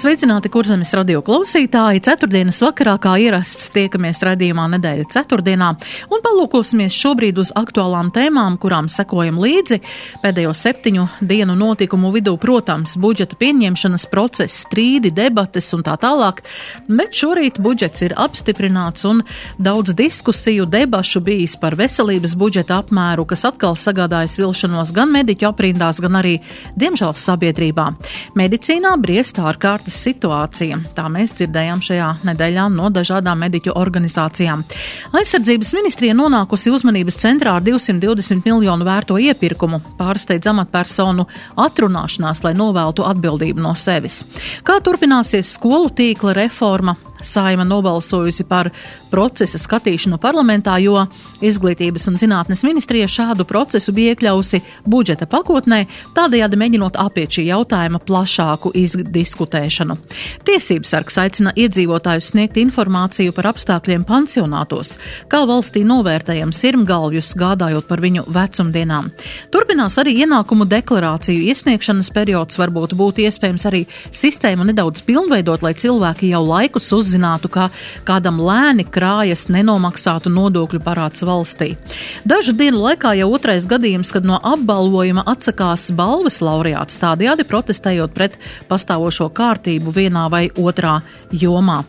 Sveicināti, kurzemes radio klausītāji! Ceturtdienas vakarā, kā ierasts, tiekamies raidījumā nedēļa ceturtdienā un palūkosimies šobrīd uz aktuālām tēmām, kurām sekojam līdzi. Pēdējo septiņu dienu notikumu vidū, protams, budžeta pieņemšanas process, strīdi, debates un tā tālāk, bet šorīt budžets ir apstiprināts un daudz diskusiju, debašu bijis par veselības budžeta apmēru, kas atkal sagādājas vilšanos gan mediķu aprindās, gan arī, diemžēl, sabiedrībā. Medicīnā briest ārkārt ārkārtas situācija. Tā mēs dzirdējām šajā nedēļā no dažādām mediķu organizācijām. Aizsardzības ministrija nonākusi uzmanības centrā ar 220 miljonu vērto iepirkumu, pārsteidz amatpersonu atrunāšanās, lai noveltu atbildību no sevis. Kā turpināsies skolu tīkla reforma, Saima nobalsojusi par procesa skatīšanu parlamentā, jo Izglītības un zinātnes ministrija šādu procesu bija iekļausi budžeta pakotnē, tādējādi mēģinot apiet šī jautājuma plašāku izdiskutēšanu. Tiesības sargs aicina iedzīvotājus sniegt informāciju par apstākļiem pansionātos, kā valstī novērtējam sirmgalvjus, gādājot par viņu vecumdienām. Turpinās arī ienākumu deklarāciju iesniegšanas periods, varbūt būtu iespējams arī sistēmu nedaudz pilnveidot, lai cilvēki jau laikus uzzinātu ka kādam lēni krājas nenomaksātu nodokļu parāds valstī. Dažu dienu laikā jau otrais gadījums, kad no apbalvojuma atsakās balvas laureāts, tādējādi protestējot pret pastāvošo kārtību vienā vai otrā jomā.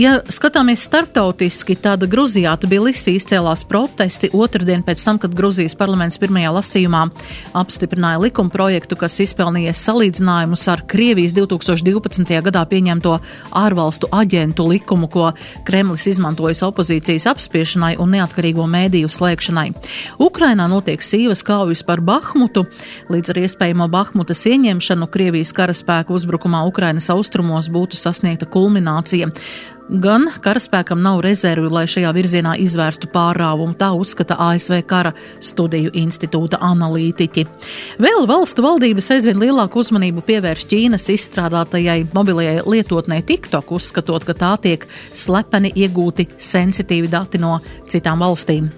Ja skatāmies starptautiski, tad Gruzijā Tbilisī izcēlās protesti otrdien pēc tam, kad Gruzijas parlaments pirmajā lasījumā apstiprināja likuma projektu, kas izpelnījies salīdzinājumus ar Krievijas 2012. gadā pieņemto ārvalstu aģentu likumu, ko Kremlis izmantojas opozīcijas apspiešanai un neatkarīgo mēdīju slēgšanai. Ukrainā notiek sīvas kaujas par Bahmutu, līdz ar iespējamo Bahmutas ieņemšanu Krievijas karaspēku uzbrukumā Ukrainas austrumos būtu sasniegta kulminācija gan karaspēkam nav rezervi, lai šajā virzienā izvērstu pārāvumu, tā uzskata ASV kara studiju institūta analītiķi. Vēl valstu valdības aizvien lielāku uzmanību pievērš Ķīnas izstrādātajai mobilajai lietotnē TikTok, uzskatot, ka tā tiek slepeni iegūti sensitīvi dati no citām valstīm.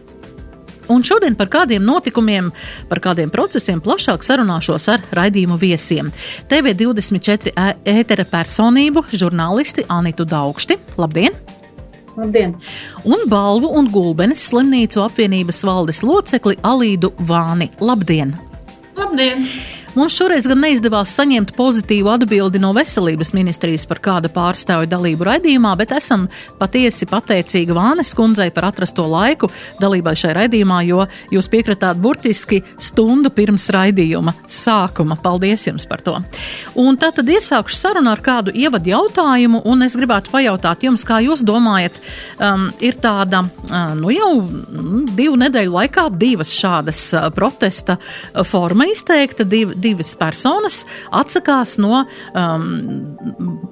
Un šodien par kādiem notikumiem, par kādiem procesiem plašāk sarunāšos ar raidījumu viesiem. TV24 ētera personību, žurnālisti Anitu Daugšti. Labdien! Labdien! Un balvu un gulbenes slimnīcu apvienības valdes locekli Alīdu Vāni. Labdien! Labdien! Mums šoreiz gan neizdevās saņemt pozitīvu atbildi no veselības ministrijas par kāda pārstāvju dalību raidījumā, bet esam patiesi pateicīgi Vānes kundzei par atrasto laiku dalībai šai raidījumā, jo jūs piekritāt burtiski stundu pirms raidījuma sākuma. Paldies jums par to! Un tā tad iesākšu sarunu ar kādu ievadu jautājumu, un es gribētu pajautāt jums, kā jūs domājat, um, ir tāda, uh, nu jau mm, divu nedēļu laikā divas šādas uh, protesta forma izteikta, div, divas personas atsakās no um,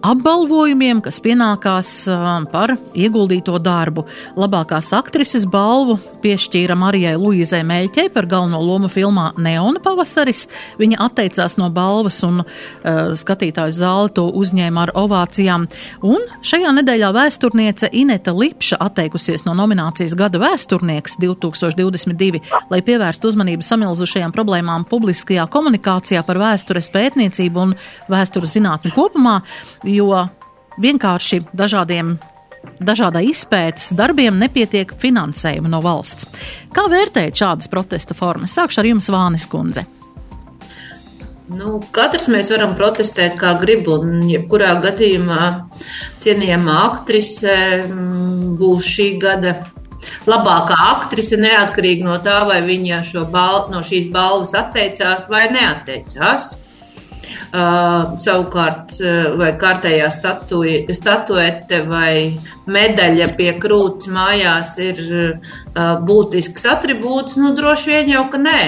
apbalvojumiem, kas pienākās um, par ieguldīto darbu. Labākās aktrises balvu piešķīra Marijai Luizai Meļķei par galveno lomu filmā Neona pavasaris. Viņa atteicās no balvas un uh, skatītāju zāli to uzņēma ar ovācijām. Un šajā nedēļā vēsturniece Ineta Lipša atteikusies no nominācijas gada vēsturnieks 2022, lai pievērstu uzmanību samilzušajām problēmām publiskajā komunikācijā komunikācijā par vēstures pētniecību un vēstures zinātni kopumā, jo vienkārši dažādiem dažādai izpētes darbiem nepietiek finansējuma no valsts. Kā vērtēt šādas protesta formas? Sākšu ar jums, Vānis Kundze. Nu, katrs mēs varam protestēt, kā gribam, un jebkurā gadījumā cienījama aktrise mm, būs šī gada labākā aktrise, neatkarīgi no tā, vai viņa bal, no šīs balvas atteicās vai neatteicās. Uh, savukārt, uh, vai kārtējā statuete vai medaļa pie krūts mājās ir uh, būtisks attribūts, nu droši vien jau ka nē.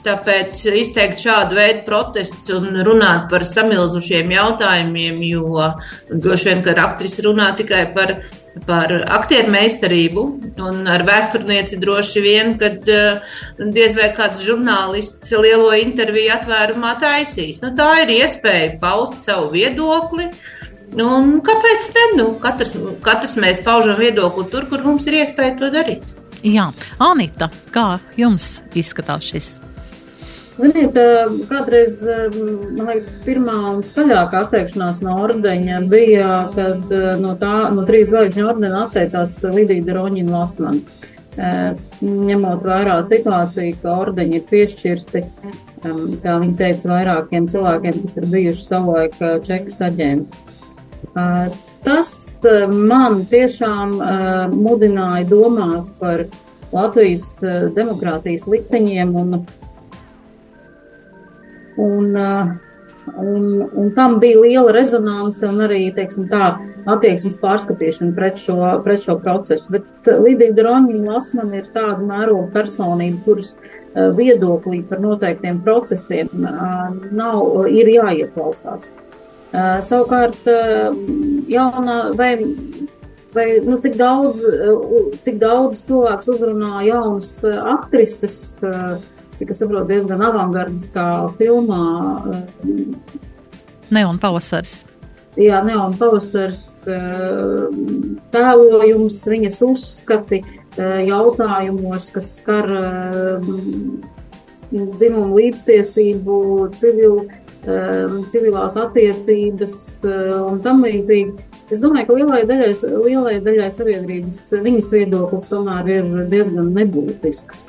Tāpēc izteikt šādu veidu protestus un runāt par samilzušiem jautājumiem, jo droši vien, ka aktris runā tikai par par aktieru meistarību un ar vēsturnieci droši vien, kad uh, diez vai kāds žurnālists lielo interviju atvērumā taisīs. Nu, tā ir iespēja paust savu viedokli. Un kāpēc ne? Nu, katrs, katrs mēs paužam viedokli tur, kur mums ir iespēja to darīt. Jā, Anita, kā jums izskatās šis? Ziniet, kādreiz, man liekas, pirmā un skaļākā atteikšanās no ordeņa bija, kad no tā, no trīs zvaigžņu ordena atteicās Lidija Roņina Lasmana. Ņemot vērā situāciju, ka ordeņi ir piešķirti, kā viņi teica, vairākiem cilvēkiem, kas ir bijuši savulaik čekas aģenti. Tas man tiešām mudināja domāt par Latvijas demokrātijas likteņiem un Un, uh, un, un tam bija liela rezonance un arī teiksim, tā, attieksmes pārskatīšana pret šo, pret šo procesu. Bet Lidija Droņina Lasman ir tāda mēroga personība, kuras uh, viedoklī par noteiktiem procesiem nav, ir jāieklausās. Savukārt, jaunā vai vai nu, cik, daudz, cik daudz cilvēks uzrunā jaunas aktrises, cik es saprotu, diezgan avangardiskā filmā. Eh, Neon pavasars. Jā, Neon pavasars eh, tēlojums, viņas uzskati eh, jautājumos, kas skar dzimumu līdztiesību, civilu, civilās attiecības un tam līdzīgi. Es domāju, ka lielai daļai, lielai daļai sabiedrības viņas viedoklis tomēr ir diezgan nebūtisks.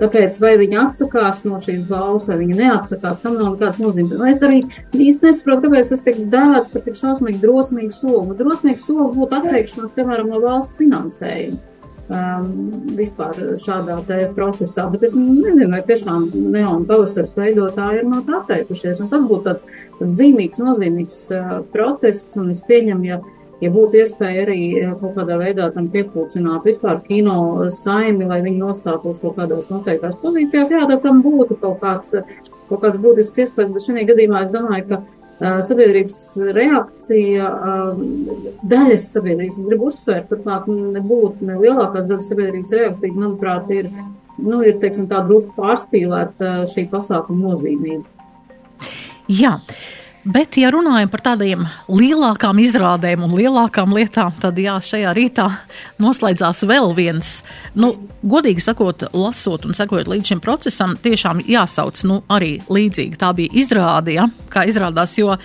Tāpēc, vai viņi atsakās no šīs balvas, vai viņi neatsakās, tam nav nekādas nozīmes. Un es arī īsti nesaprotu, kāpēc tas tiek dēvēts par tik šausmīgi drosmīgu soli. Nu, drosmīgs solis būtu atteikšanās, piemēram, no valsts finansējuma. Um, vispār šādā procesā, bet es nezinu, vai tiešām neona pavasars veidotāji ir no tā atteikušies. Un tas būtu tāds, tāds zīmīgs, nozīmīgs uh, protests, un es pieņemu, ja ja būtu iespēja arī eh, kaut kādā veidā tam piepūcināt vispār kino saimi, lai viņi nostātos kaut kādās noteiktās pozīcijās, jā, tad tam būtu kaut kāds, kaut kāds būtisks iespējas, bet šajā gadījumā es domāju, ka uh, sabiedrības reakcija, uh, daļas sabiedrības, es gribu uzsvērt, turklāt nebūtu ne lielākās daļas sabiedrības reakcija, manuprāt, ir, nu, ir, teiksim, tā drusku pārspīlēta šī pasākuma nozīmība. Jā. Bet, ja runājam par tādiem lielākām izrādēm un lielākām lietām, tad jā, šajā rītā noslēdzās vēl viens, nu, godīgi sakot, lasot un sekojot līdz šim procesam, tiešām jāsauc, nu, arī līdzīgi. Tā bija izrāde, ja, kā izrādās, jo uh,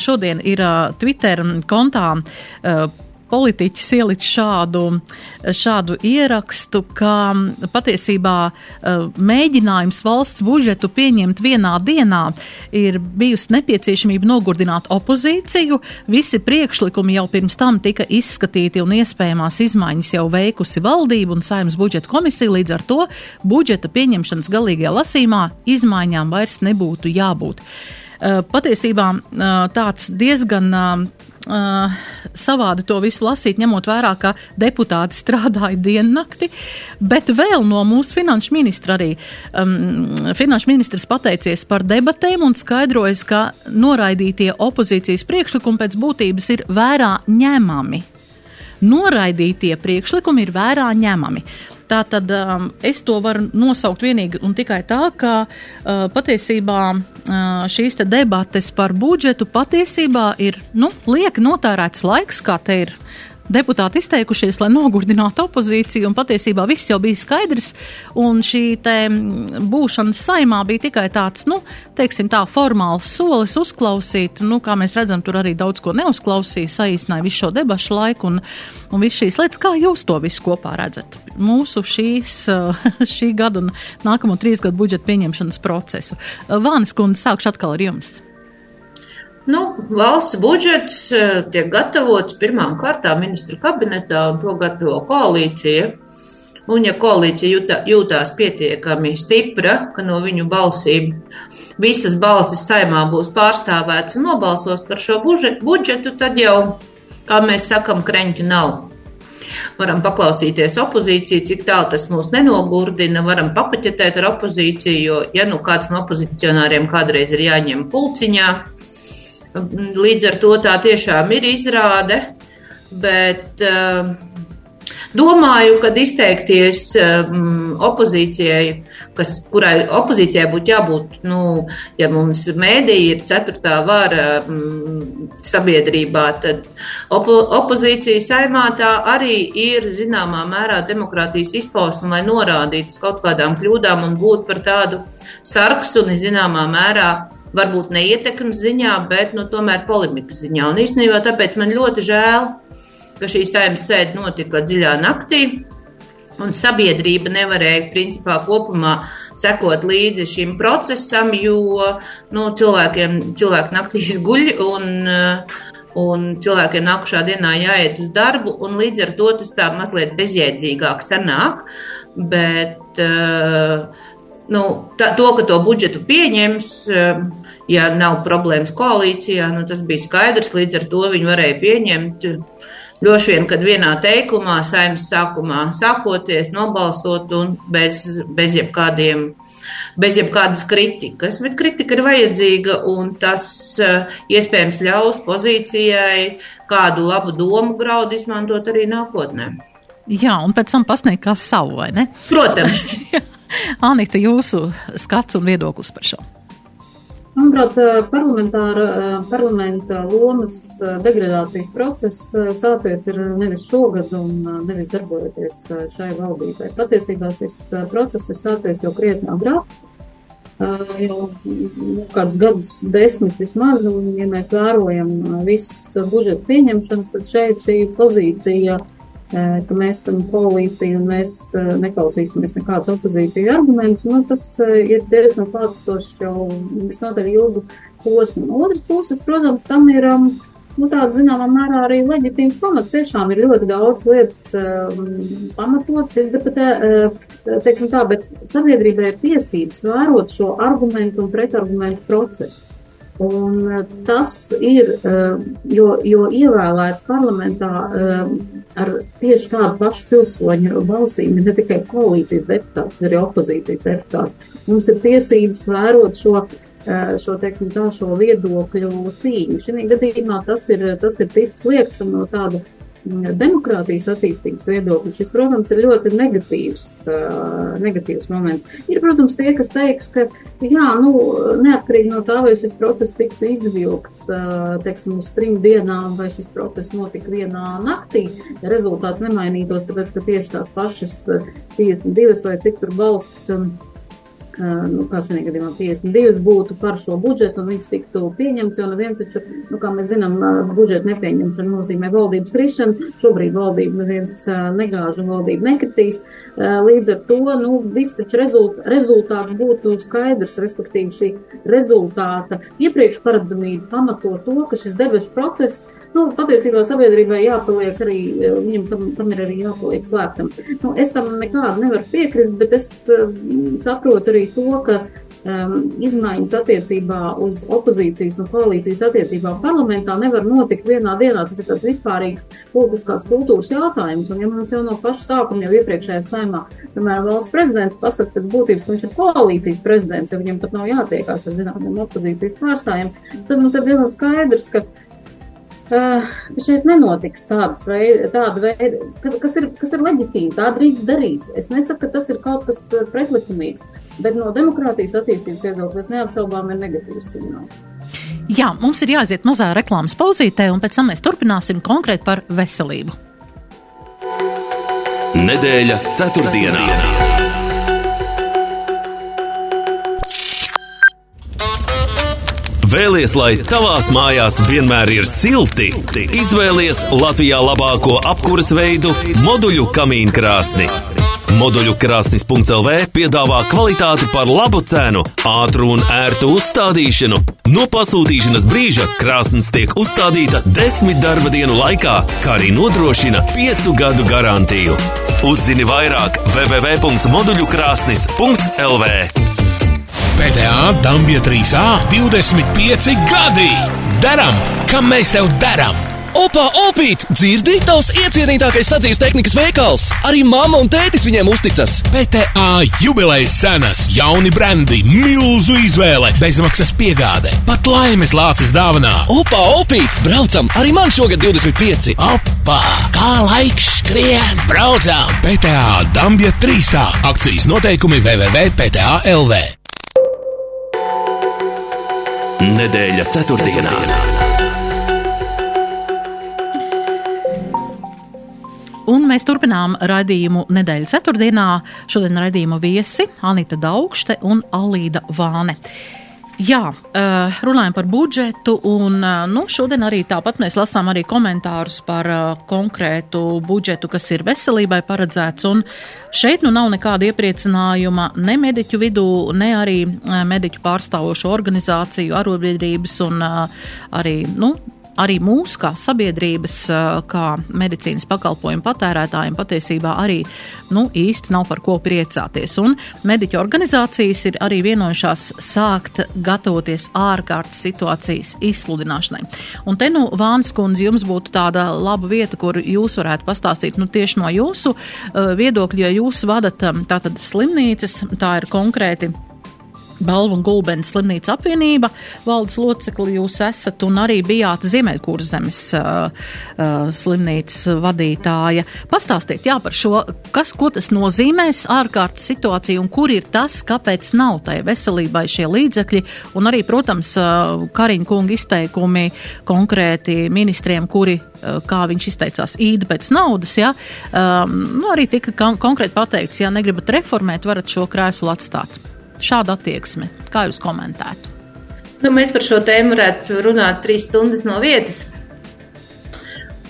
šodien ir uh, Twitter kontā uh, politiķis ielicis šādu, šādu ierakstu, ka patiesībā eh, mēģinājums valsts budžetu pieņemt vienā dienā ir bijusi nepieciešamība nogurdināt opozīciju. Visi priekšlikumi jau pirms tam tika izskatīti un iespējamās izmaiņas jau veikusi valdība un saimnes budžeta komisija. Līdz ar to budžeta pieņemšanas galīgajā lasīmā izmaiņām vairs nebūtu jābūt. Eh, patiesībā eh, tāds diezgan uh, savādi to visu lasīt, ņemot vērā, ka deputāti strādāja diennakti, bet vēl no mūsu finanšu ministra arī. Um, finanšu ministrs pateicies par debatēm un skaidrojas, ka noraidītie opozīcijas priekšlikumi pēc būtības ir vērā ņemami. Noraidītie priekšlikumi ir vērā ņemami. Tātad um, es to varu nosaukt vienīgi un tikai tā, ka uh, patiesībā uh, šīs te debates par budžetu patiesībā ir, nu, lieki notērēts laiks, kā te ir deputāti izteikušies, lai nogurdinātu opozīciju, un patiesībā viss jau bija skaidrs, un šī te būšana saimā bija tikai tāds, nu, teiksim tā, formāls solis uzklausīt, nu, kā mēs redzam, tur arī daudz ko neuzklausīja, saīsināja visu šo debašu laiku un, un visu šīs lietas. Kā jūs to visu kopā redzat? Mūsu šīs, šī gada un nākamo trīs gadu budžeta pieņemšanas procesu. Vānis kundze, sākšu atkal ar jums. Nu, valsts budžets eh, tiek gatavots pirmām kārtām ministru kabinetā, un to gatavo koalīcija. Un, ja koalīcija jūtā, jūtās pietiekami stipra, ka no viņu balsīm visas balsis saimā būs pārstāvētas un nobalsos par šo budžetu, tad jau, kā mēs sakam, kreņķu nav. Varam paklausīties opozīciju, cik tālu tas mūs nenogurdina, varam papaķetēt ar opozīciju, jo, ja nu kāds no opozicionāriem kādreiz ir jāņem pulciņā, Līdz ar to tā tiešām ir izrāde. bet uh, Domāju, ka izteikties um, opozīcijai, kas, kurai opozīcijai būtu jābūt, nu, ja mums mēdīja ir ceturtā vara um, sabiedrībā, tad opo, opozīcija saimā tā arī ir zināmā mērā demokrātijas izpausme, lai norādītu kaut kādām kļūdām un būtu par tādu sarksuni zināmā mērā varbūt ne ietekmes ziņā, bet nu, tomēr polemikas ziņā. Un īstenībā tāpēc man ļoti žēl, ka šī saimnes sēde notika dziļā naktī, un sabiedrība nevarēja principā kopumā sekot līdzi šim procesam, jo nu, cilvēkiem cilvēki naktīs guļ un, un cilvēkiem nākušā dienā jāiet uz darbu, un līdz ar to tas tā mazliet bezjēdzīgāk sanāk. Bet, nu, tā, to, ka to budžetu pieņems, ja nav problēmas koalīcijā, nu, tas bija skaidrs. Līdz ar to viņi varēja pieņemt Droši vien, kad vienā teikumā, saimnes sākumā sākoties, nobalsot un bez, bez jebkādiem. Bez jebkādas kritikas, bet kritika ir vajadzīga, un tas uh, iespējams ļaus pozīcijai kādu labu domu graudu izmantot arī nākotnē. Jā, un pēc tam pasniegt kā savu, vai ne? Protams. Anita, jūsu skats un viedoklis par šo? Manuprāt, parlamentāra parlamenta lomas degradācijas process sācies ir nevis šogad un nevis darbojoties šai valdībai. Patiesībā šis process ir sācies jau krietni agrāk, jau nu, kādus gadus desmit vismaz, un ja mēs vērojam visas budžeta pieņemšanas, tad šeit šī pozīcija ka mēs esam koalīcija un mēs neklausīsimies nekādus opozīciju argumentus, nu, tas ir diezgan klātesošs jau visnotaļ ilgu posmu. No otras puses, protams, tam ir nu, tāds, zināmā mērā, arī leģitīvs pamats. Tiešām ir ļoti daudz lietas um, pamatotas, izdebatē, teiksim tā, bet sabiedrībai ir tiesības vērot šo argumentu un pretargumentu procesu. Un tas ir, jo, jo ievēlēt parlamentā ar tieši tādu pašu pilsoņu balsīm, ne tikai koalīcijas deputāti, bet arī opozīcijas deputāti. Mums ir tiesības vērot šo, šo, teiksim, tā, šo viedokļu cīņu. Šī gadījumā tas ir, tas ir ticis liekts un no tāda demokrātijas attīstības viedokļa, šis, protams, ir ļoti negatīvs, uh, negatīvs moments. Ir, protams, tie, kas teiks, ka, jā, nu, neatkarīgi no tā, vai šis process tiktu izvilkts, uh, teiksim, uz trim dienām, vai šis process notika vienā naktī, rezultāti nemainītos, tāpēc, ka tieši tās pašas 52 vai cik tur balsis. Um, nu, kā šajā gadījumā 52 būtu par šo budžetu, un viņš tiktu pieņemts, jo neviens taču, nu, kā mēs zinām, budžeta nepieņemšana nozīmē valdības krišanu. Šobrīd valdība neviens negāž un valdība nekritīs. Līdz ar to, nu, viss taču rezult, rezultāts būtu skaidrs, respektīvi šī rezultāta iepriekš paredzamība pamato to, ka šis debešu process Nu, patiesībā sabiedrībai jāpaliek arī, viņam tam, tam ir arī jāpaliek slēgtam. Nu, es tam nekādu nevaru piekrist, bet es um, saprotu arī to, ka um, izmaiņas attiecībā uz opozīcijas un koalīcijas attiecībām parlamentā nevar notikt vienā dienā. Tas ir tāds vispārīgs politiskās kultūras jautājums. Un, ja mums jau no paša sākuma, jau iepriekšējā saimā, piemēram, valsts prezidents pasaka, ka būtības, ka viņš ir koalīcijas prezidents, jo viņam pat nav jātiekās ar zināmiem opozīcijas pārstāvjiem, tad mums ir diezgan skaidrs, ka Uh, šeit nenotiks tādas veidi, tāda veida, kas, kas, ir, kas ir leģitīva. Tā drīkst darīt. Es nesaku, ka tas ir kaut kas eh, pretlikumīgs, bet no demokrātijas attīstības viedokļa neapšaubām ir negatīvs signāls. Jā, mums ir jāiziet mazā reklāmas pauzītē, un pēc tam mēs turpināsim konkrēti par veselību. Nedēļa ceturtdienā. ceturtdienā. Vēlies, lai tavās mājās vienmēr ir silti? Izvēlies Latvijā labāko apkuras veidu - moduļu kamīnu krāsni. Moduļu krāsnis.lv piedāvā kvalitāti par labu cenu, ātru un ērtu uzstādīšanu. No pasūtīšanas brīža krāsnes tiek uzstādīta desmit darba dienu laikā, kā arī nodrošina piecu gadu garantiju. Uzzini vairāk www.moduļukrāsnis.lv. PTA Dabija 3A 25 gadi! Darām, kam mēs tev darām! Opa, opīt! Dzirdi? Tavs iecienītākais sadzīves tehnikas veikals! Arī mamma un tētis viņiem uzticas! PTA jubilejas cenas, jauni brendi, milzu izvēle, bezmaksas piegāde, pat laimes lācis dāvanā. Opa, opīt! Braucam! Arī man šogad 25! Opa! Kā laiks skrien! Braucam! PTA Dambja 3. Akcijas noteikumi www.pta.lv. Nedēļa ceturtdienā. Un mēs turpinām raidījumu nedēļas ceturtdienā. Šodien raidījumu viesi Anita Daugšte un Alīda Vāne. Jā, eh, runājam par budžetu, un eh, nu, šodien arī tāpat mēs lasām arī komentārus par eh, konkrētu budžetu, kas ir veselībai paredzēts, un šeit nu nav nekāda iepriecinājuma ne mediķu vidū, ne arī mediķu pārstāvošo organizāciju, arotbiedrības un arī, nu, arī mūsu kā sabiedrības, kā medicīnas pakalpojumu patērētājiem patiesībā arī nu, īsti nav par ko priecāties. Un mediķu organizācijas ir arī vienojušās sākt gatavoties ārkārtas situācijas izsludināšanai. Un te nu, Vāns kundze, jums būtu tāda laba vieta, kur jūs varētu pastāstīt nu, tieši no jūsu viedokļa, ja jūs vadat tātad slimnīcas, tā ir konkrēti Balvu un Gulbens slimnīca apvienība, valdes locekli jūs esat un arī bijāt Ziemeļkurzemes uh, uh, slimnīcas vadītāja. Pastāstiet, jā, par šo, kas, ko tas nozīmēs ārkārtas situācija un kur ir tas, kāpēc nav tai veselībai šie līdzekļi. Un arī, protams, uh, Kariņa kunga izteikumi konkrēti ministriem, kuri, uh, kā viņš izteicās, īda pēc naudas, jā, um, nu, arī tika konkrēti pateikts, ja negribat reformēt, varat šo krēslu atstāt šādu attieksmi? Kā jūs komentētu? Nu, mēs par šo tēmu varētu runāt trīs stundas no vietas.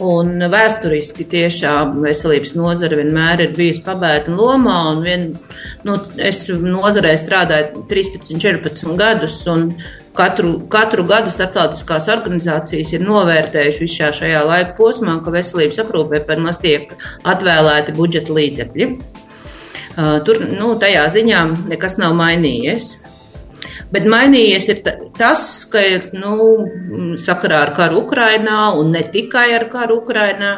Un vēsturiski tiešām veselības nozare vienmēr ir bijusi pabēta lomā. Vien, nu, es nozarē strādāju 13, 14 gadus, un katru, katru gadu starptautiskās organizācijas ir novērtējuši visā šajā laika posmā, ka veselības aprūpē par maz tiek atvēlēti budžeta līdzekļi. Tur nu, tajā ziņā nekas nav mainījies. Bet mainījies tas, ka nu, sakarā ar karu Ukrainā un ne tikai ar karu Ukrainā,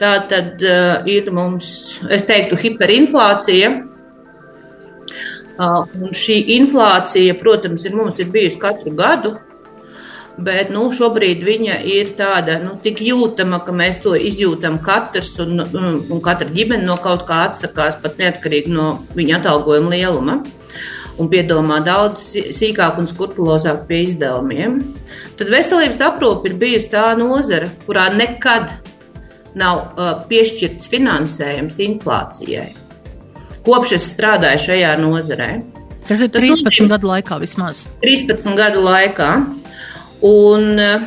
tā tad uh, ir mums, es teiktu, hiperinflācija. Uh, šī inflācija, protams, ir mums ir bijusi katru gadu, bet nu, šobrīd viņa ir tāda nu, tik jūtama, ka mēs to izjūtam katrs, un, un, un katra ģimene no kaut kā atsakās, pat neatkarīgi no viņa atalgojuma lieluma. Un piedomā daudz sīkāk un skrupulozāk pie izdevumiem. Tad veselības aprūpe ir bijusi tā nozara, kurā nekad nav uh, piešķirts finansējums inflācijai. Kopš es strādāju šajā nozarē. Tas ir 13 Tas gadu laikā vismaz. 13 gadu laikā. Un eh,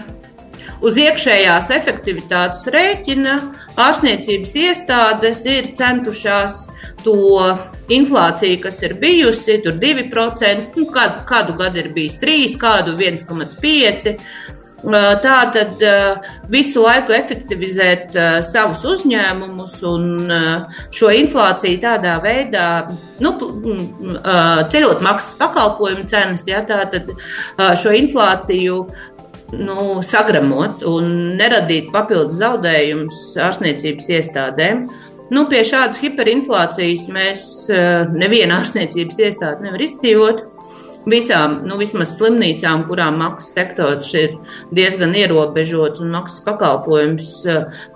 uz iekšējās efektivitātes rēķina ārstniecības iestādes ir centušās to inflāciju, kas ir bijusi, tur 2%, nu, kādu, kādu gadu ir bijis 3, kādu 1,5%. Eh, tā tad eh, visu laiku efektivizēt savus uzņēmumus un šo inflāciju tādā veidā, nu, ceļot maksas pakalpojumu cenas, ja, tā tad šo inflāciju nu, sagramot un neradīt papildus zaudējumus ārstniecības iestādēm. Nu, pie šādas hiperinflācijas mēs nevienu ārstniecības iestādi nevar izdzīvot visām, nu, vismaz slimnīcām, kurām maksas sektors ir diezgan ierobežots un maksas pakalpojums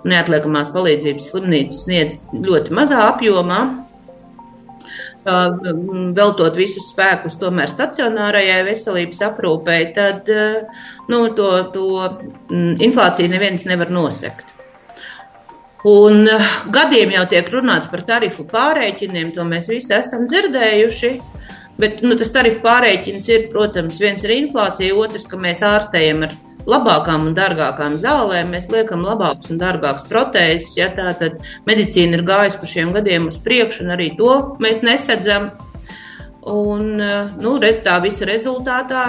neatliekamās palīdzības slimnīcas sniedz ļoti mazā apjomā. Veltot visus spēkus tomēr stacionārajai veselības aprūpei, tad nu, to, to inflāciju neviens nevar nosekt. Un gadiem jau tiek runāts par tarifu pārreķiniem, to mēs visi esam dzirdējuši. Bet nu, tas tarifu pārreķins ir, protams, viens ir inflācija, otrs, ka mēs ārstējam ar labākām un dārgākām zālēm, mēs liekam labākas un dārgākas protēzes. Ja, tā tad medicīna ir gājusi pa šiem gadiem uz priekšu, un arī to mēs nesadzam. Un, nu, tā visa rezultātā,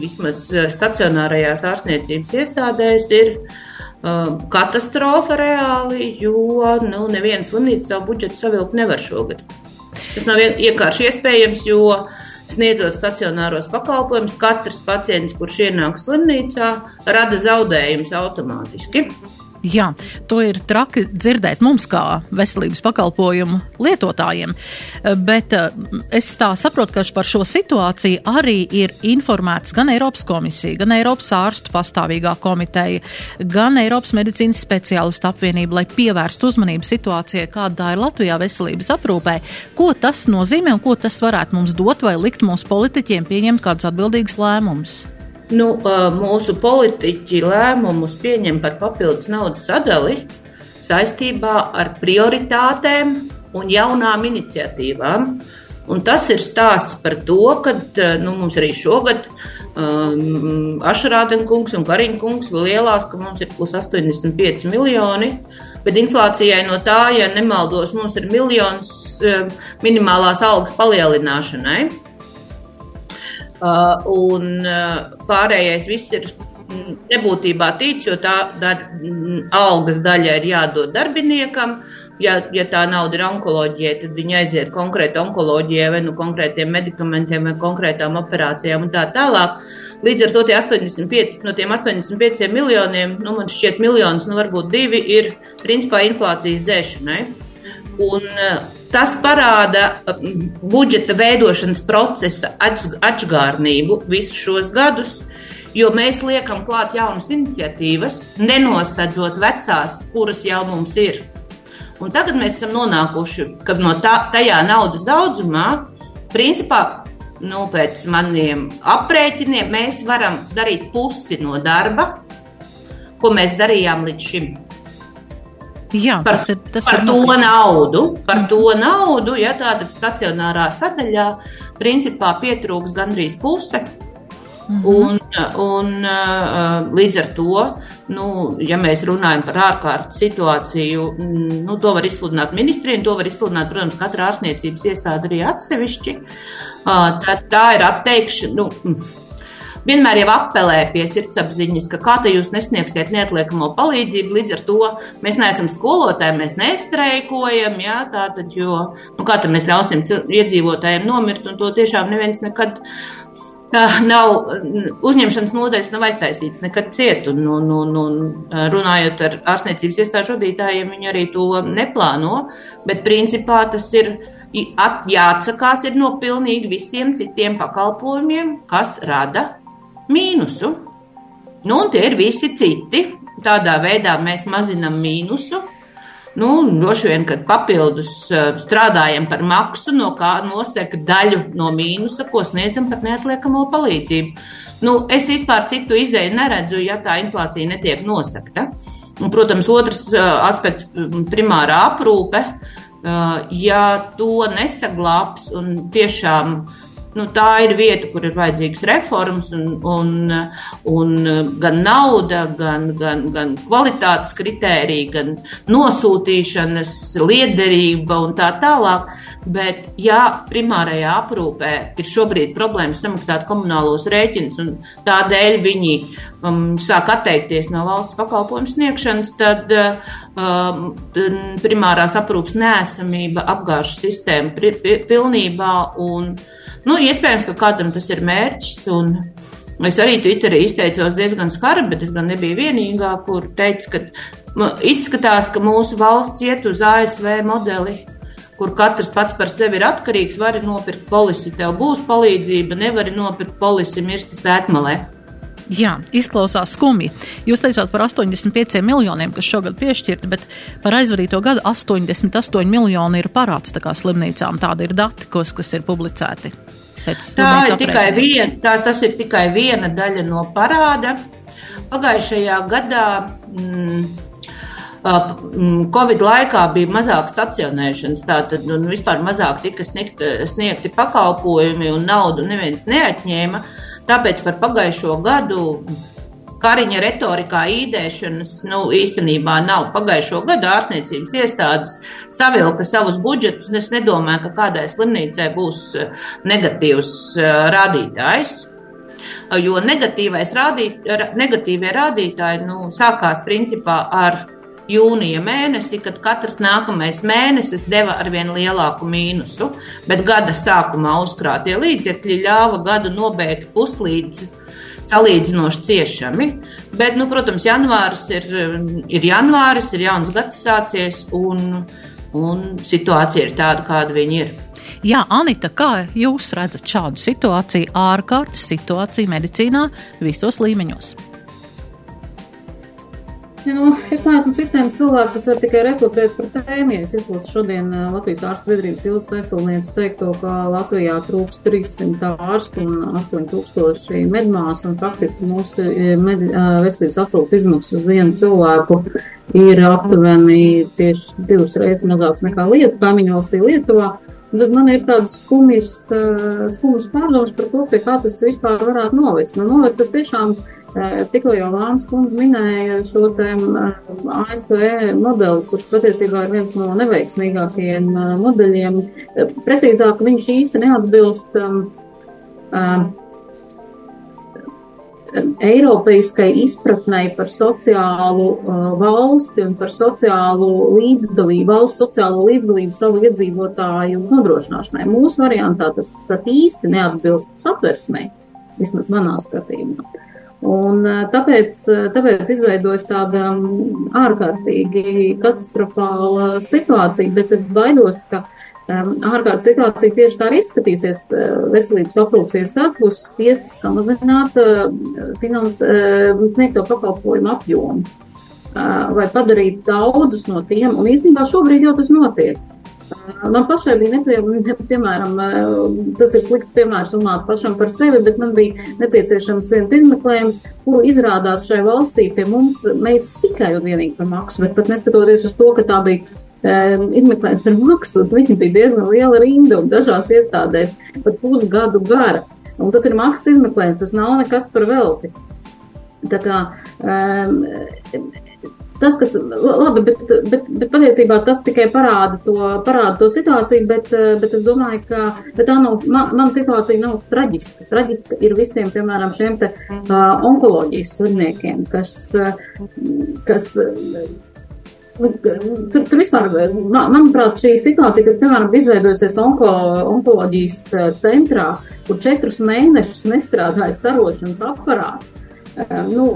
vismaz stacionārajās ārstniecības iestādēs, ir uh, katastrofa reāli, jo nu, neviena slimnīca savu budžetu savilkt nevar šogad. Tas nav vienkārši iespējams, jo Sniedzot stacionāros pakalpojumus, katrs pacients, kurš ienāk slimnīcā, rada zaudējumus automātiski. Jā, to ir traki dzirdēt mums, kā veselības pakalpojumu lietotājiem. Bet eh, es tā saprotu, ka par šo situāciju arī ir informēts gan Eiropas komisija, gan Eiropas ārstu pastāvīgā komiteja, gan Eiropas medicīnas speciālistu apvienība, lai pievērstu uzmanību situācijai, kāda tā ir Latvijā veselības aprūpē. Ko tas nozīmē un ko tas varētu mums dot vai likt mūsu politiķiem pieņemt kādus atbildīgus lēmumus? Nu, mūsu politiķi lēmumus pieņem par papildus naudas sadali saistībā ar prioritātēm un jaunām iniciatīvām. Un tas ir stāsts par to, ka nu, mums arī šogad um, Ašrādenkungs un Kariņkungs lielās, ka mums ir plus 85 miljoni. Bet inflācijai no tā, ja nemaldos, mums ir miljons um, minimālās algas palielināšanai. Uh, un uh, pārējais viss ir mm, nebūtībā tīts, jo tā da, mm, algas daļa ir jādod darbiniekam. Ja, ja tā nauda ir onkoloģijai, tad viņi aiziet konkrēti onkoloģijai vai nu konkrētiem medikamentiem vai konkrētām operācijām un tā tālāk. Līdz ar to 85, no tiem 85 miljoniem, nu, man šķiet, miljonus, nu, varbūt divi ir principā inflācijas dzēšanai. Un, uh, Tas parāda um, budžeta veidošanas procesa atgādnību visus šos gadus, jo mēs liekam klāt jaunas iniciatīvas, nenosedzot vecās, kuras jau mums ir. Un tagad mēs esam nonākuši, no tā, tajā naudas daudzumā, principā, nu, pēc maniem aprēķiniem, mēs varam darīt pusi no darba, ko mēs darījām līdz šim. Jā, par, tas ir, tas par ir to nopietni. naudu. Par to naudu, ja tāda stacionārā sadaļā, principā pietrūks gandrīz puse. Mhm. Un, un uh, līdz ar to, nu, ja mēs runājam par ārkārtas situāciju, mm, nu, to var izsludināt ministrija, un to var izsludināt, protams, katra ārstniecības iestāde arī atsevišķi. Uh, tā, tā ir atteikšana. Nu, vienmēr jau apelē pie sirdsapziņas, ka kā te jūs nesniegsiet neatliekamo palīdzību, līdz ar to mēs neesam skolotāji, mēs nestreikojam, jā, tātad, jo, nu, kā tad mēs ļausim iedzīvotājiem nomirt, un to tiešām neviens nekad nav uzņemšanas nodaļas, nav aiztaisīts nekad ciet. Un, un, un, un runājot ar ārstniecības iestāžu vadītājiem, viņi arī to neplāno. Bet principā tas ir jāatsakās ir no pilnīgi visiem citiem pakalpojumiem, kas rada mīnusu. Nu, un tie ir visi citi. Tādā veidā mēs mazinām mīnusu. Nu, droši vien, kad papildus strādājam par maksu, no kā nosaka daļu no mīnusa, ko sniedzam par neatliekamo palīdzību. Nu, es vispār citu izēju neredzu, ja tā inflācija netiek nosakta. Un, protams, otrs aspekts - primārā aprūpe. Ja to nesaglabs un tiešām Nu, tā ir vieta, kur ir vajadzīgas reformas, un, un, un gan nauda, gan, gan, gan kvalitātes kritērija, gan nosūtīšanas liederība un tā tālāk. Bet, ja primārajā aprūpē ir šobrīd problēma samaksāt komunālos rēķinus, un tādēļ viņi um, sāk atteikties no valsts pakalpojumu sniegšanas, tad um, primārās aprūpas nēsamība apgāž sistēmu pilnībā. Un, Nu, iespējams, ka kādam tas ir mērķis. Es arī Twitterī izteicos diezgan skarbi, bet es gan nebiju vienīgā, kur teicu, ka izskatās, ka mūsu valsts iet uz ASV modeli, kur katrs pats par sevi ir atkarīgs. Vari nopirkt polisi, tev būs palīdzība, nevari nopirkt polisi, mirsti sētmalē. Jā, izklausās skumji. Jūs teicāt par 85 miljoniem, kas šogad piešķirti, bet par aizvadīto gadu 88 miljoni ir parāds tā kā slimnīcām. Tādi ir dati, kas, kas ir publicēti. Tā ir tikai viena, tā, tas ir tikai viena daļa no parāda. Pagājušajā gadā mm, Covid laikā bija mazāk stacionēšanas, tātad vispār mazāk tika sniegt, sniegti pakalpojumi un naudu neviens neatņēma. Tāpēc par pagājušo gadu Kariņa retorikā īdēšanas nu, īstenībā nav. Pagājušo gadu ārstniecības iestādes savilka savus budžetus, es nedomāju, ka kādai slimnīcai būs eh, negatīvs eh, rādītājs. Jo rādīt, negatīvie rādītāji nu, sākās principā ar jūnija mēnesi, kad katrs nākamais mēnesis deva arvien lielāku mīnusu, bet gada sākumā uzkrātie līdzekļi ļāva gadu nobeigt puslīdz salīdzinoši ciešami. Bet, nu, protams, janvāris ir, ir janvāris, ir jauns gads sācies, un, un situācija ir tāda, kāda viņa ir. Jā, Anita, kā jūs redzat šādu situāciju, ārkārtas situāciju medicīnā visos līmeņos? Ja, nu, es neesmu sistēmas cilvēks, es varu tikai reflektēt par tēmu. Ja es izlasu šodien Latvijas ārstu biedrības Ilgas Veselnieces teikto, ka Latvijā trūks 300 ārstu un 8000 medmāsu un faktiski mūsu med, veselības aprūpas izmaksas uz vienu cilvēku ir aptuveni tieši divas reizes mazāks nekā Lietuva, kaimiņu valstī Lietuvā. Tad man ir tādas skumjas, skumjas pārdomas par to, pie kā tas vispār varētu novest. Nu, novest tas tiešām tikko jau Lāns kundze minēja šo ASV modeli, kurš patiesībā ir viens no neveiksmīgākajiem modeļiem. Precīzāk, viņš īsti neatbilst um, um, Eiropeiskai izpratnei par sociālu uh, valsti un par sociālu līdzdalību, valsts sociālo līdzdalību savu iedzīvotāju nodrošināšanai. Mūsu variantā tas pat īsti neatbilst satversmei, vismaz manā skatījumā. Un tāpēc, tāpēc izveidojas tāda ārkārtīgi katastrofāla situācija, bet es baidos, ka ārkārtas situācija tieši tā arī izskatīsies. Veselības aprūpas iestādes būs spiestas samazināt finans, sniegto pakalpojumu apjomu vai padarīt daudzus no tiem, un īstenībā šobrīd jau tas notiek. Man pašai bija nepieciešams, piemēram, tas ir slikts piemērs runāt pašam par sevi, bet man bija nepieciešams viens izmeklējums, kuru izrādās šai valstī pie mums meitas tikai un vienīgi par maksu, bet pat neskatoties uz to, ka tā bija izmeklējums par maksu, uz viņu bija diezgan liela rinda un dažās iestādēs pat pusgadu gara. Un tas ir maksas izmeklējums, tas nav nekas par velti. Tā kā um, Tas, kas, labi, bet, bet, bet patiesībā tas tikai parāda to, parāda to situāciju, bet, bet es domāju, ka tā nav, man, man situācija nav traģiska. Traģiska ir visiem, piemēram, šiem te uh, onkoloģijas slimniekiem, kas, kas nu, Tur, tur vispār, manuprāt, šī situācija, kas, piemēram, izveidojusies onko, onkoloģijas centrā, kur četrus mēnešus nestrādāja starošanas aparāts, nu,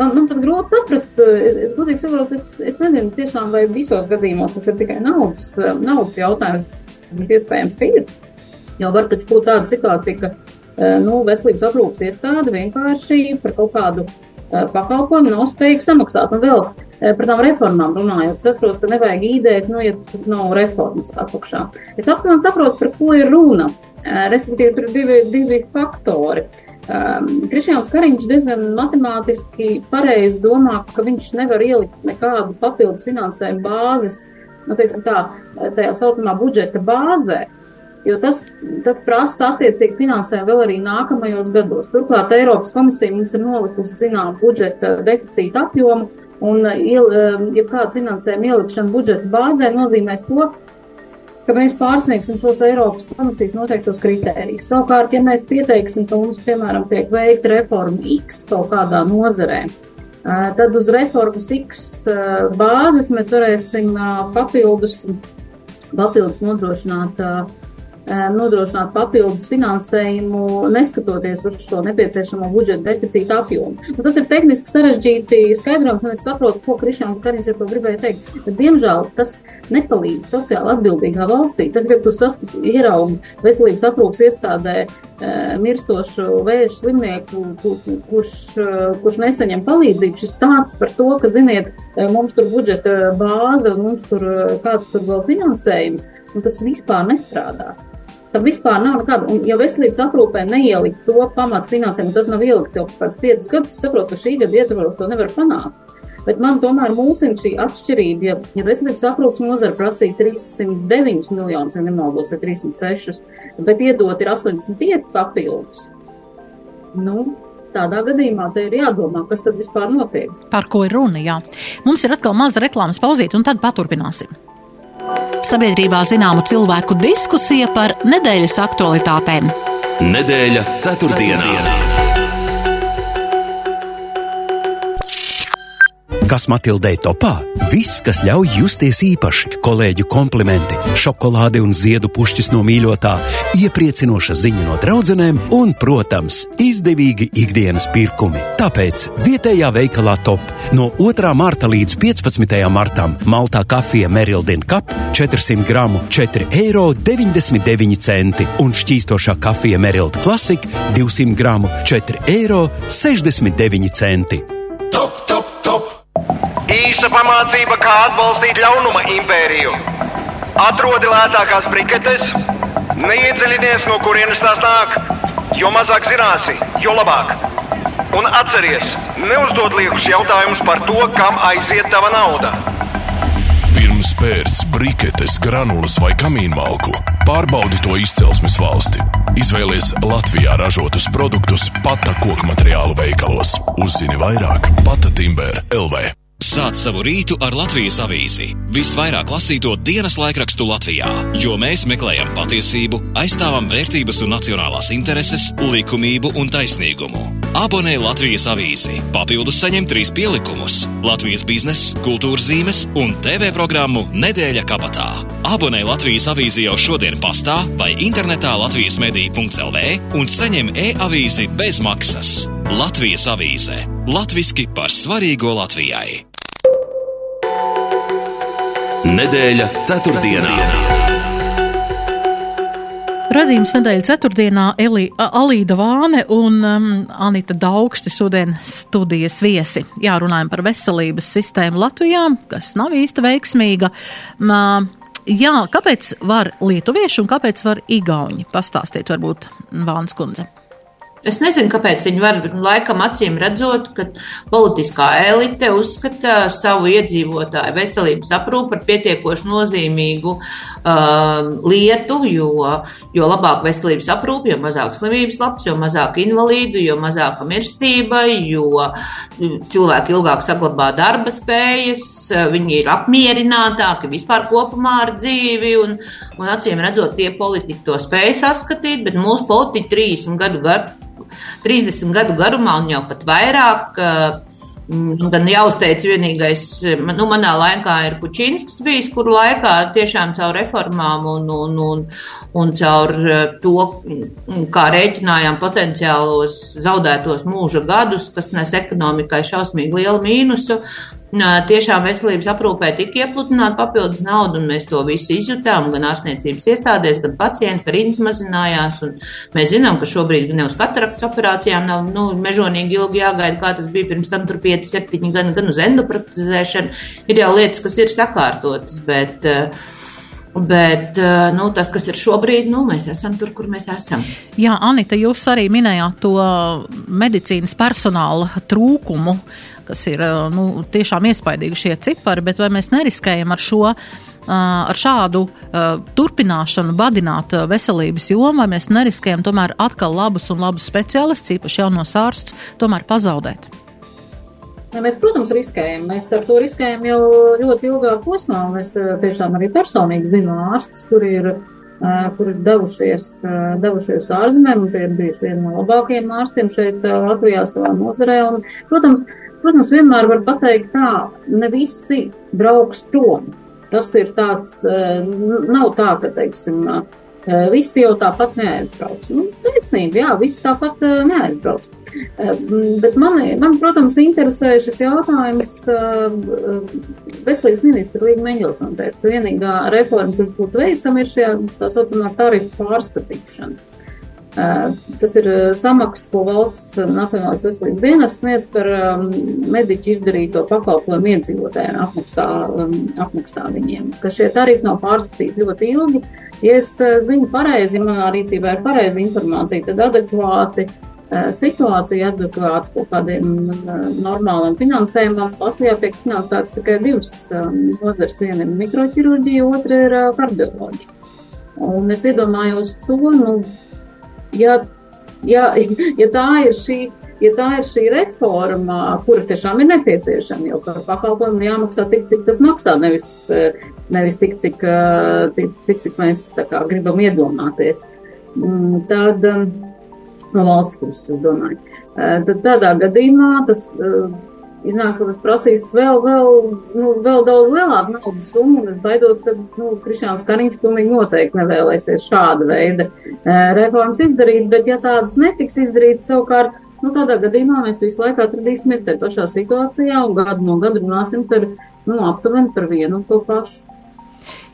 Man, man pat grūti saprast, es, es godīgi saprotu, es, es nezinu tiešām, vai visos gadījumos tas ir tikai naudas, naudas jautājums. Iespējams, ka ir. Jau var taču būt tāda situācija, ka nu, veselības aprūpas iestāde vienkārši par kaut kādu pakalpojumu nav spējīga samaksāt. Un vēl par tām reformām runājot, es saprotu, ka nevajag īdēt, nu, ja nav reformas apakšā. Es apmēram saprotu, par ko ir runa. Respektīvi, tur ir divi, divi faktori. Uh, Um, Krišjāns Kariņš diezgan matemātiski pareizi domā, ka viņš nevar ielikt nekādu papildus finansējumu bāzes, nu, teiksim tā, tajā saucamā budžeta bāzē, jo tas, tas prasa attiecīgi finansējumu vēl arī nākamajos gados. Turklāt Eiropas komisija mums ir nolikusi zinām budžeta deficīta apjomu, un, ja kāda finansējuma ielikšana budžeta bāzē nozīmēs to, ka mēs pārsniegsim šos Eiropas komisijas noteiktos kritērijus. Savukārt, ja mēs pieteiksim, ka mums, piemēram, tiek veikta reforma X kaut kādā nozarē, tad uz reformas X bāzes mēs varēsim papildus, papildus nodrošināt nodrošināt papildus finansējumu, neskatoties uz šo nepieciešamo budžeta deficīta apjomu. Nu, tas ir tehniski sarežģīti skaidrojums, un es saprotu, ko Krišāns Kariņš ar to gribēja teikt. Bet, diemžēl tas nepalīdz sociāli atbildīgā valstī. Tad, kad tu ieraugi veselības aprūpas iestādē mirstošu vēža slimnieku, kur, kurš, kurš nesaņem palīdzību, šis stāsts par to, ka, ziniet, mums tur budžeta bāze un mums tur kāds tur vēl finansējums, un tas vispār nestrādā. Tam vispār nav nekāda. Un, ja veselības aprūpē neielikt to pamatu finansējumu, tas nav ielikts jau kādus piecus gadus, saprotu, ka šī gada ietvaros to nevar panākt. Bet man tomēr mūsina šī atšķirība, ja, ja veselības aprūpas nozara prasīja 309 miljonus, ja nemaldos, vai 306, bet iedot ir 85 papildus. Nu, Tādā gadījumā te ir jādomā, kas tad vispār notiek. Par ko ir runa? Jā. Mums ir atkal maza reklāmas pauzīte, un tad paturpināsim. Sabiedrībā zināma cilvēku diskusija par nedēļas aktualitātēm. Nedēļa ceturtdienā. ceturtdienā. Kas Matildei topā? Viss, kas ļauj justies īpaši, kolēģu komplimenti, šokolāde un ziedu pušķis no mīļotā, iepriecinoša ziņa no draudzenēm un, protams, izdevīgi ikdienas pirkumi. Tāpēc vietējā veikalā top no 2. marta līdz 15. martam Maltā kafija Merildina Cup 400 gramu 4,99 eiro un šķīstošā kafija Merilda Classic 200 gramu 4,69 eiro. Top, top! Īsa pamācība, kā atbalstīt ļaunuma impēriju. Atrodi lētākās briketes, neiedziļinies, no kurienes tās nāk. Jo mazāk zināsi, jo labāk. Un atceries, neuzdod liekus jautājumus par to, kam aiziet tava nauda. Pirms pērts briketes, granulas vai kamīnmalku, pārbaudi to izcelsmes valsti. Izvēlies Latvijā ražotus produktus Pata koku materiālu veikalos. Uzzini vairāk Pata Timber LV. Sāc savu rītu ar Latvijas avīzi. Visvairāk lasīto dienas laikrakstu Latvijā, jo mēs meklējam patiesību, aizstāvam vērtības un nacionālās intereses, likumību un taisnīgumu. Abonē Latvijas avīzi, papildus saņem trīs pielikumus - Latvijas biznesa, kultūras zīmes un TV programmu Nedēļa kabatā. Abonē Latvijas avīzi jau šodien pastā vai internetā Latvijas mediju.lv un saņem e-avīzi bez maksas. Latvijas avīze - latviski par svarīgo Latvijai. Nedēļa ceturtdienā. Radījums nedēļas ceturtdienā Eli, Alīda Vāne un um, Anita Daugsti šodien studijas viesi. Jā, runājam par veselības sistēmu Latvijā, kas nav īsti veiksmīga. Um, jā, kāpēc var lietuvieši un kāpēc var igauņi? Pastāstiet varbūt Vāns kundze. Es nezinu, kāpēc viņi var, laikam, acīm redzot, ka politiskā elite uzskata savu iedzīvotāju veselības aprūpu par pietiekoši nozīmīgu uh, lietu, jo, jo labāk veselības aprūpe, jo mazāk slimības labs, jo mazāk invalīdu, jo mazāka mirstība, jo cilvēki ilgāk saglabā darba spējas, viņi ir apmierinātāki vispār kopumā ar dzīvi, un, un acīm redzot, tie politiķi to spēj saskatīt, bet mūsu politiķi 30 gadu gadu 30 gadu garumā un jau pat vairāk. Nu, gan jāuzteic vienīgais, nu, manā laikā ir Pučinskis bijis, kuru laikā tiešām caur reformām un, un, un, un caur to, kā rēķinājām potenciālos zaudētos mūža gadus, kas nes ekonomikai šausmīgi lielu mīnusu. Uh, tiešām veselības aprūpē tika iepludināta papildus nauda, un mēs to visu izjutām, gan ārstniecības iestādēs, gan pacienti, ka rindas mazinājās. Mēs zinām, ka šobrīd ne uz kataraktas operācijām nav nu, mežonīgi ilgi jāgaida, kā tas bija pirms tam, tur 5, 7 gan, gan uz endopratizēšanu. Ir jau lietas, kas ir sakārtotas, bet uh, Bet nu, tas, kas ir šobrīd, nu, mēs esam tur, kur mēs esam. Jā, Anita, jūs arī minējāt to medicīnas personāla trūkumu kas ir nu, tiešām iespaidīgi šie cipari, bet vai mēs neriskējam ar šo? Ar šādu uh, turpināšanu badināt veselības jomu, mēs neriskējam tomēr atkal labus un labus speciālistus, īpaši jaunos ārstus, tomēr pazaudēt? Ja mēs, protams, riskējam. Mēs ar to riskējam jau ļoti ilgā posmā. Es tiešām arī personīgi zinu ārstus, kuri ir, kur ir devušies, devušies ārzemēm, tie ir bijuši vieni no labākajiem ārstiem šeit Latvijā savā nozarē. Un, protams, Protams, vienmēr var pateikt tā, ne visi brauks prom. Tas ir tāds, eh, nav tā, ka, teiksim, eh, visi jau tāpat neaizbrauks. Nu, taisnība, jā, visi tāpat neaizbrauks. Bet mani, man, protams, interesē šis jautājums. Veselības ministra Līga Meņģelsona teica, ka vienīgā reforma, kas būtu veicama, ir šī tā saucamā tarifu pārskatīšana. Tas ir samaksa, ko valsts Nacionālās veselības dienas sniedz par mediķu izdarīto pakalpojumu iedzīvotājiem, apmaksā, apmaksā viņiem. Ka šie tarifi nav pārskatīti ļoti ilgi. Ja es zinu pareizi, manā rīcībā ir pareiza informācija, tad adekvāti situācija adekvāti kaut kādiem normāliem finansējumam. Latvijā tiek finansēts tikai divas nozares. Viena ir mikroķirurģija, otra ir kardioloģija. Un es iedomājos to, nu, ja, ja, ja tā ir šī. Ja tā ir šī reforma, kura tiešām ir nepieciešama, jo par pakalpojumu jāmaksā tik, cik tas maksā, nevis, nevis tik, cik, tik, tik, cik mēs kā, gribam iedomāties, mm, tad no valsts puses, es domāju. Tad tādā gadījumā tas iznāk, ka tas prasīs vēl, vēl, nu, vēl daudz lielāku naudas summu. Es baidos, ka nu, Krišāns Kariņš pilnīgi noteikti nevēlēsies šāda veida e, reformas izdarīt, bet ja tādas netiks izdarītas savukārt, nu, tādā gadījumā mēs visu laiku atradīsimies tajā pašā situācijā un gadu no gada runāsim par, nu, aptuveni par vienu un to pašu.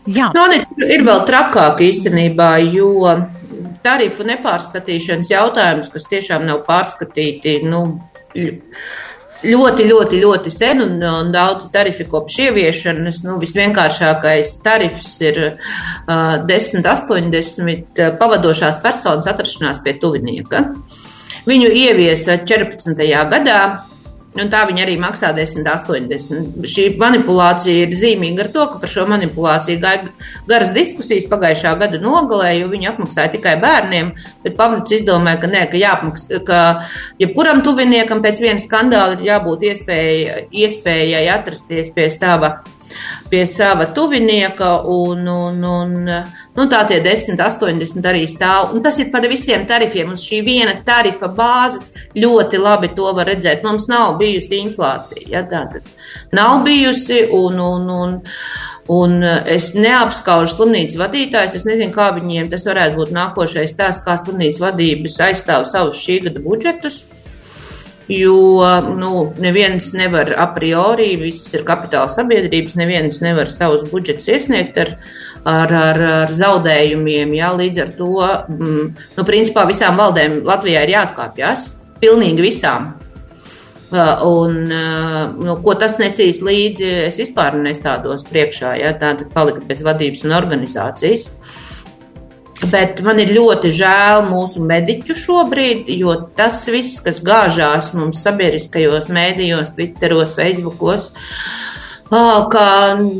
Jā. Nu, ir vēl trakāk īstenībā, jo tarifu nepārskatīšanas jautājums, kas tiešām nav pārskatīti, nu, ļoti, ļoti, ļoti sen un, un daudz tarifi kopš ieviešanas. Nu, visvienkāršākais tarifs ir uh, 10, 80 pavadošās personas atrašanās pie tuvinieka. Viņu ieviesa 14. gadā. Un tā viņi arī maksā 10,80. Šī manipulācija ir zīmīga ar to, ka par šo manipulāciju gāja garas diskusijas pagājušā gada nogalē, jo viņi apmaksāja tikai bērniem. Bet Pavlīds izdomāja, ka nē, ka jāapmaksā, ka jebkuram tuviniekam pēc viena skandāla ir jābūt iespēja, iespējai atrasties pie sava pie sava tuvinieka, un, un, un nu, tā tie 10, 80 arī stāv. Un tas ir par visiem tarifiem. Uz šī viena tarifa bāzes ļoti labi to var redzēt. Mums nav bijusi inflācija. Ja, tātad nav bijusi, un, un, un, un es neapskaužu slimnīcas vadītājus. Es nezinu, kā viņiem tas varētu būt nākošais tās, kā slimnīcas vadības aizstāv savus šī gada budžetus jo nu, neviens nevar a priori, visas ir kapitāla sabiedrības, neviens nevar savus budžetus iesniegt ar, ar, ar, ar zaudējumiem. Jā, līdz ar to, mm, nu, principā visām valdēm Latvijā ir jāatkāpjas, pilnīgi visām. Un, nu, ko tas nesīs līdzi, es vispār nestādos priekšā, ja tā tad palika bez vadības un organizācijas. Bet man ir ļoti žēl mūsu mediķu šobrīd, jo tas viss, kas gāžās mums sabiedriskajos mēdījos, Twitteros, Facebookos, ka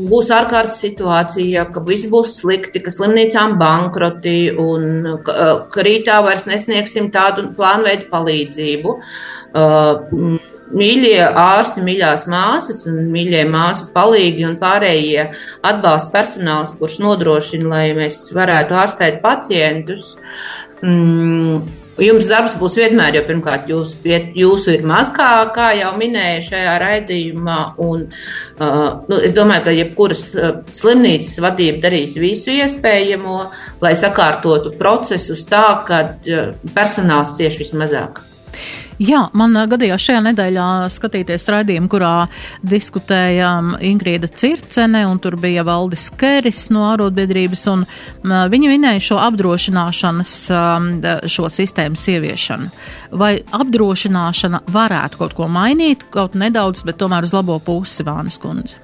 būs ārkārtas situācija, ka viss būs slikti, ka slimnīcām bankroti un ka, ka rītā vairs nesniegsim tādu plānveidu palīdzību mīļie ārsti, mīļās māsas un mīļie māsu palīgi un pārējie atbalsta personāls, kurš nodrošina, lai mēs varētu ārstēt pacientus. Mm, jums darbs būs vienmēr, jo pirmkārt jūs, jūsu ir maz, kā, kā jau minēju šajā raidījumā. Un, uh, nu, es domāju, ka jebkuras uh, slimnīcas vadība darīs visu iespējamo, lai sakārtotu procesus tā, ka uh, personāls cieši vismazāk. Jā, man gadījās šajā nedēļā skatīties raidījumu, kurā diskutējām Ingrīda Circene, un tur bija Valdis Keris no ārotbiedrības, un viņi minēja šo apdrošināšanas, šo sistēmas ieviešanu. Vai apdrošināšana varētu kaut ko mainīt, kaut nedaudz, bet tomēr uz labo pusi, Vānas kundze?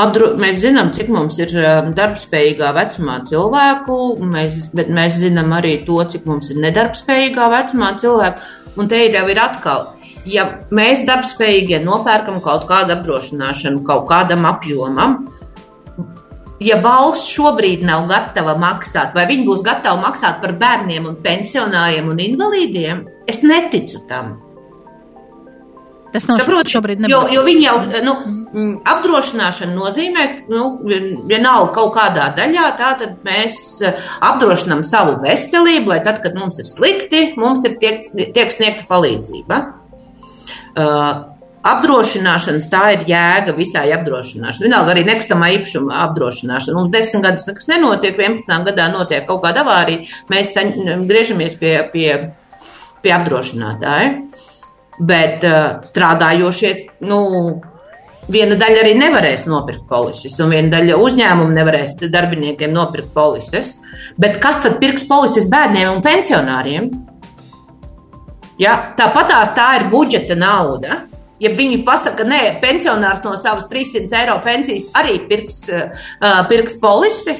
Apdro, mēs zinām, cik mums ir darbspējīgā vecumā cilvēku, mēs, bet mēs zinām arī to, cik mums ir nedarbspējīgā vecumā cilvēku. Un te jau ir atkal, ja mēs darbspējīgie nopērkam kaut kādu apdrošināšanu kaut kādam apjomam, ja valsts šobrīd nav gatava maksāt, vai viņi būs gatavi maksāt par bērniem, un pensionāriem un invalīdiem, es neticu tam. Tas nav Saprot, šobrīd jo, jo viņi jau nu, apdrošināšana nozīmē, nu, vienalga kaut kādā daļā, tā tad mēs apdrošinām savu veselību, lai tad, kad mums ir slikti, mums ir tiek, tiek sniegta palīdzība. Uh, apdrošināšanas tā ir jēga visai apdrošināšanai. Vienalga arī nekustamā īpašuma apdrošināšana. Mums desmit gadus nekas nenotiek, 11 gadā notiek kaut kāda avārija, mēs griežamies pie, pie, pie apdrošinātāja. Bet uh, strādājošie, nu, viena daļa arī nevarēs nopirkt polises, un viena daļa uzņēmumu nevarēs darbiniekiem nopirkt polises. Bet kas tad pirks polises bērniem un pensionāriem? Ja, Tāpatās tā ir budžeta nauda. Ja viņi pasaka, ka nē, pensionārs no savas 300 eiro pensijas arī pirks, uh, pirks polisi,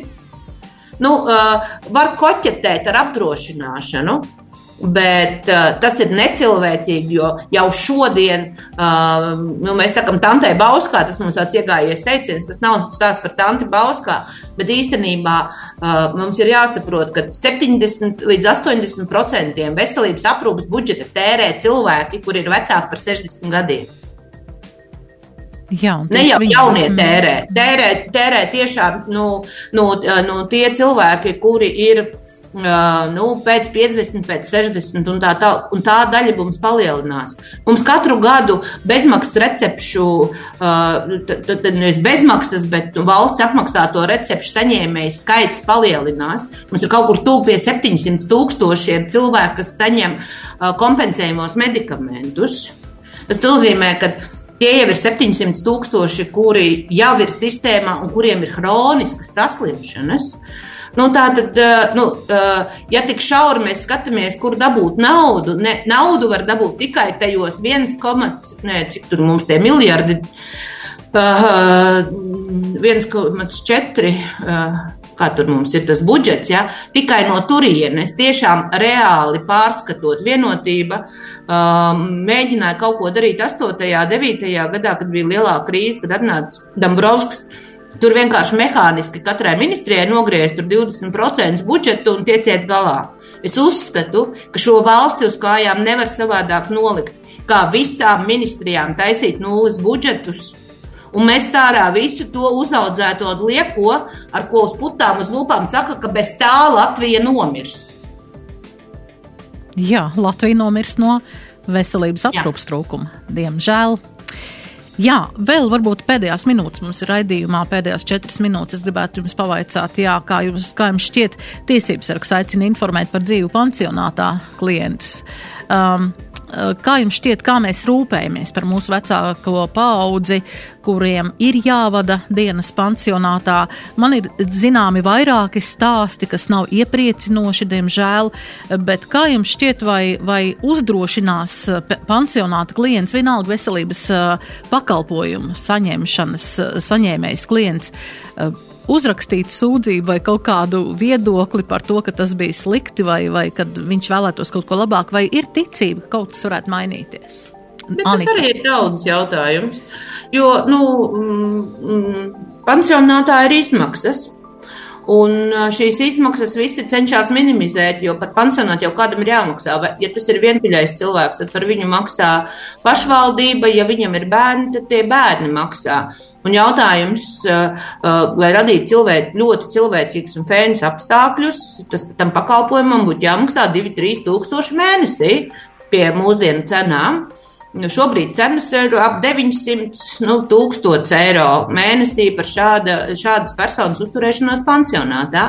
nu, uh, var koķetēt ar apdrošināšanu. Bet uh, tas ir necilvēcīgi, jo jau šodien, uh, nu, mēs sakām, tantei Bauskā, tas mums tāds iegājies teiciens, tas nav stāsts par tanti Bauskā, bet īstenībā uh, mums ir jāsaprot, ka 70 līdz 80 procentiem veselības aprūpas budžeta tērē cilvēki, kuri ir vecāki par 60 gadiem. Jā, ne jau jaunie tērē, tērē, tērē tiešām nu, nu, nu, tie cilvēki, kuri ir nu, pēc 50, pēc 60, un tā, tā, un tā daļa mums palielinās. Mums katru gadu bezmaksas recepšu, tad nevis bezmaksas, bet valsts apmaksāto recepšu saņēmēju skaits palielinās. Mums ir kaut kur tuvu pie 700 tūkstošiem cilvēku, kas saņem kompensējumos medikamentus. Tas nozīmē, ka Tie jau ir 700 tūkstoši, kuri jau ir sistēmā un kuriem ir hroniskas saslimšanas. Nu, tā tad, nu, ja tik šauri mēs skatāmies, kur dabūt naudu, ne, naudu var dabūt tikai tajos 1,4 ne, cik miljardi. Uh, 1,4 uh, kā tur mums ir tas budžets, ja, tikai no turienes, tiešām reāli pārskatot vienotība, um, mēģināja kaut ko darīt 8. un 9. gadā, kad bija lielā krīze, kad atnāca Dambrovskis. Tur vienkārši mehāniski katrai ministrijai nogriezt 20% budžetu un tieciet galā. Es uzskatu, ka šo valsti uz kājām nevar savādāk nolikt, kā visām ministrijām taisīt nulles budžetus Un mēs tā ārā visu to uzaudzēto lieko, ar ko uz putām uz lūpām saka, ka bez tā Latvija nomirs. Jā, Latvija nomirs no veselības aprūpas trūkuma, diemžēl. Jā, vēl varbūt pēdējās minūtes mums ir raidījumā, pēdējās četras minūtes. Es gribētu jums pavaicāt, jā, kā, jums, kā jums šķiet, tiesības sargs aicina informēt par dzīvu pansionātā klientus. Um, kā jums šķiet, kā mēs rūpējamies par mūsu vecāko paudzi, kuriem ir jāvada dienas pansionātā? Man ir zināmi vairāki stāsti, kas nav iepriecinoši, diemžēl, bet kā jums šķiet, vai, vai uzdrošinās eh, pansionāta klients, vienalga veselības eh, pakalpojumu saņemšanas, saņēmējs klients? Uzrakstīt sūdzību vai kaut kādu viedokli par to, ka tas bija slikti vai, vai kad viņš vēlētos kaut ko labāk, vai ir ticība, ka kaut kas varētu mainīties? Bet Anika. tas arī ir daudz jautājums, jo, nu, mm, mm, pansionātā ir izmaksas. Un šīs izmaksas visi cenšas minimizēt, jo par pansionātu jau kādam ir jāmaksā. Ja tas ir vientuļais cilvēks, tad par viņu maksā pašvaldība, ja viņam ir bērni, tad tie bērni maksā. Un jautājums, uh, uh, lai radītu cilvēku, ļoti cilvēcīgus un fēnus apstākļus, tas tam pakalpojumam būtu jāmaksā 2-3 tūkstoši mēnesī pie mūsdienu cenām. Nu, šobrīd cenas ir ap 900 nu, eiro mēnesī par šāda, šādas personas uzturēšanos pansionātā.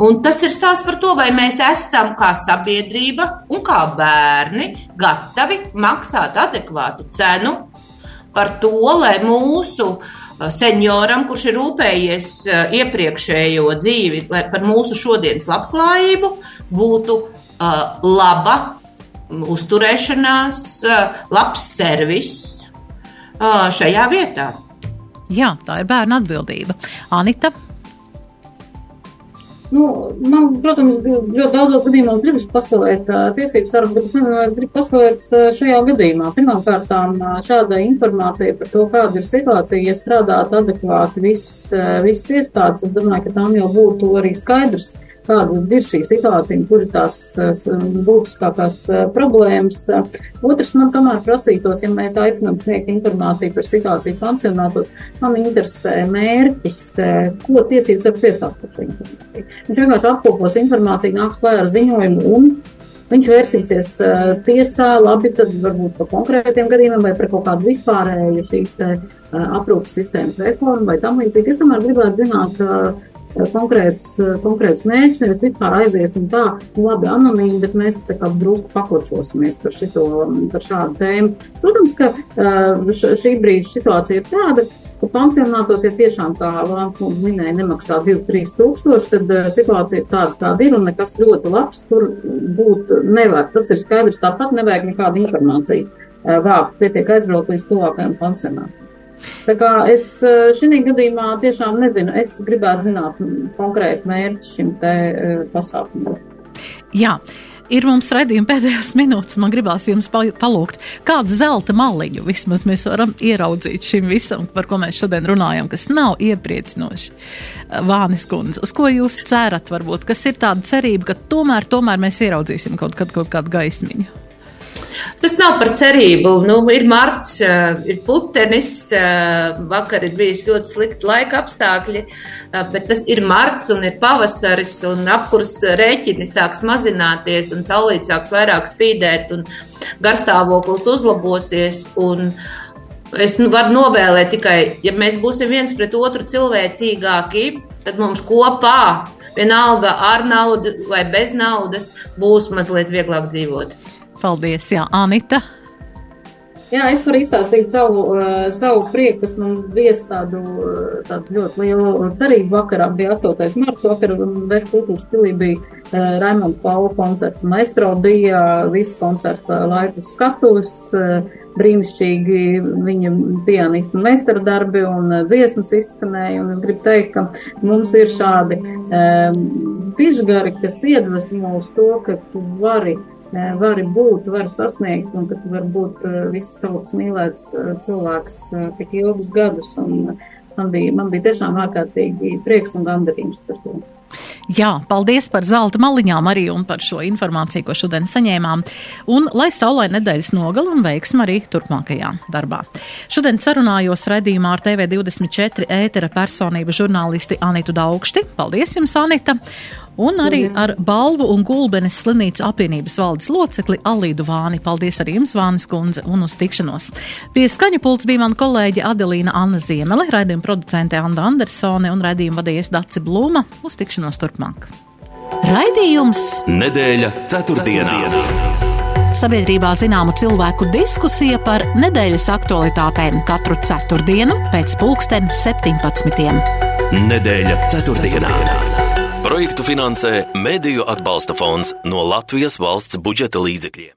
Un tas ir stāsts par to, vai mēs esam kā sabiedrība un kā bērni gatavi maksāt adekvātu cenu par to, lai mūsu uh, senioram, kurš ir rūpējies eh, iepriekšējo dzīvi, lai par mūsu šodienas labklājību būtu uh, laba uzturēšanās, labs servis šajā vietā. Jā, tā ir bērna atbildība. Anita. Nu, man, protams, ļoti daudzos gadījumos gribas paslavēt tiesības sargu, bet es nezinu, vai es gribu paslavēt šajā gadījumā. Pirmkārt, šāda informācija par to, kāda ir situācija, ja strādātu adekvāti visas, visas iestādes, es domāju, ka tām jau būtu arī skaidrs. Uh, kāda ir šī situācija un kur ir tās būtiskākās problēmas. Otrs man tomēr prasītos, ja mēs aicinām sniegt informāciju par situāciju pansionātos, man interesē mērķis, ko tiesības sargs iesāks ar šo informāciju. Viņš vienkārši apkopos informāciju, nāks klājā ar ziņojumu un Viņš vērsīsies uh, tiesā, labi, tad varbūt par konkrētiem gadījumiem vai par kaut kādu vispārēju šīs te uh, aprūpas sistēmas reformu vai tam līdzīgi. Es tomēr gribētu zināt, uh, konkrēts, konkrēts mērķis, nevis vispār aiziesim tā, nu, labi, anonīmi, bet mēs tā kā drusku pakočosimies par, šito, par šādu tēmu. Protams, ka šī brīža situācija ir tāda, ka pansionātos, ja tiešām tā Lāns mums minēja, nemaksā 2-3 tūkstoši, tad situācija ir tāda, kāda ir un nekas ļoti labs tur būt nevar. Tas ir skaidrs, tāpat nevajag nekādu informāciju vākt, pietiek aizbraukt līdz tuvākajam pansionātam. Tā kā es eh, šī gadījumā tiešām nezinu, es gribētu zināt konkrētu mērķi šim te eh, pasākumam. Jā. Ir mums redzējuma pēdējās minūtes, man gribās jums palūgt, kādu zelta maliņu vismaz mēs varam ieraudzīt šim visam, par ko mēs šodien runājam, kas nav iepriecinoši. Vānis kundze, uz ko jūs cerat varbūt, kas ir tāda cerība, ka tomēr, tomēr mēs ieraudzīsim kaut, kad, kaut kādu gaismiņu? Tas nav par cerību. Nu, ir marts, ir putenis, vakar ir bijis ļoti slikti laika apstākļi, bet tas ir marts un ir pavasaris un apkurs rēķini sāks mazināties un saulīt sāks vairāk spīdēt un garstāvoklis uzlabosies. Un, Es nu, varu novēlēt tikai, ja mēs būsim viens pret otru cilvēcīgāki, tad mums kopā, vienalga ar naudu vai bez naudas, būs mazliet vieglāk dzīvot. Paldies, Jā, Anita. Jā, es varu izstāstīt savu, uh, savu prieku, kas man vies tādu, uh, tādu ļoti lielu cerību. Vakarā bija 8. marts, vakar Vēja kultūras pilī bija uh, Raimonda Paula koncerts. Maestro bija visu koncerta laiku skatuves, brīnišķīgi viņa pianismu meistara darbi un dziesmas izskanēja. Un es gribu teikt, ka mums ir šādi um, dižgari, kas iedvesmo uz to, ka tu vari vari būt, vari sasniegt, un ka tu vari būt viss tauts mīlēts cilvēks tik ilgus gadus. Un man bija, man bija tiešām ārkārtīgi prieks un gandarījums par to. Jā, paldies par zelta maliņām arī un par šo informāciju, ko šodien saņēmām. Un lai saulē nedēļas nogal un veiksma arī turpmākajā darbā. Šodien sarunājos redījumā ar TV24 ētera personību žurnālisti Anitu Daugšti. Paldies jums, Anita! Un arī ar balvu un gulbenes slimnīcu apvienības valdes locekli Alīdu Vāni. Paldies arī jums, Vānis kundze, un uz tikšanos. Pie skaņu pults bija mana kolēģe Adelīna Anna Ziemele, raidījuma producente Anda Andersone un raidījuma vadījies Daci Blūma. Uz tikšanos turpmāk. Raidījums Nedēļa ceturtdienā. ceturtdienā. Sabiedrībā zināma cilvēku diskusija par nedēļas aktualitātēm katru ceturtdienu pēc pulksten 17. Nedēļa ceturtdienā. ceturtdienā. Projektu finansē Mēdīju atbalsta fonds no Latvijas valsts budžeta līdzekļiem.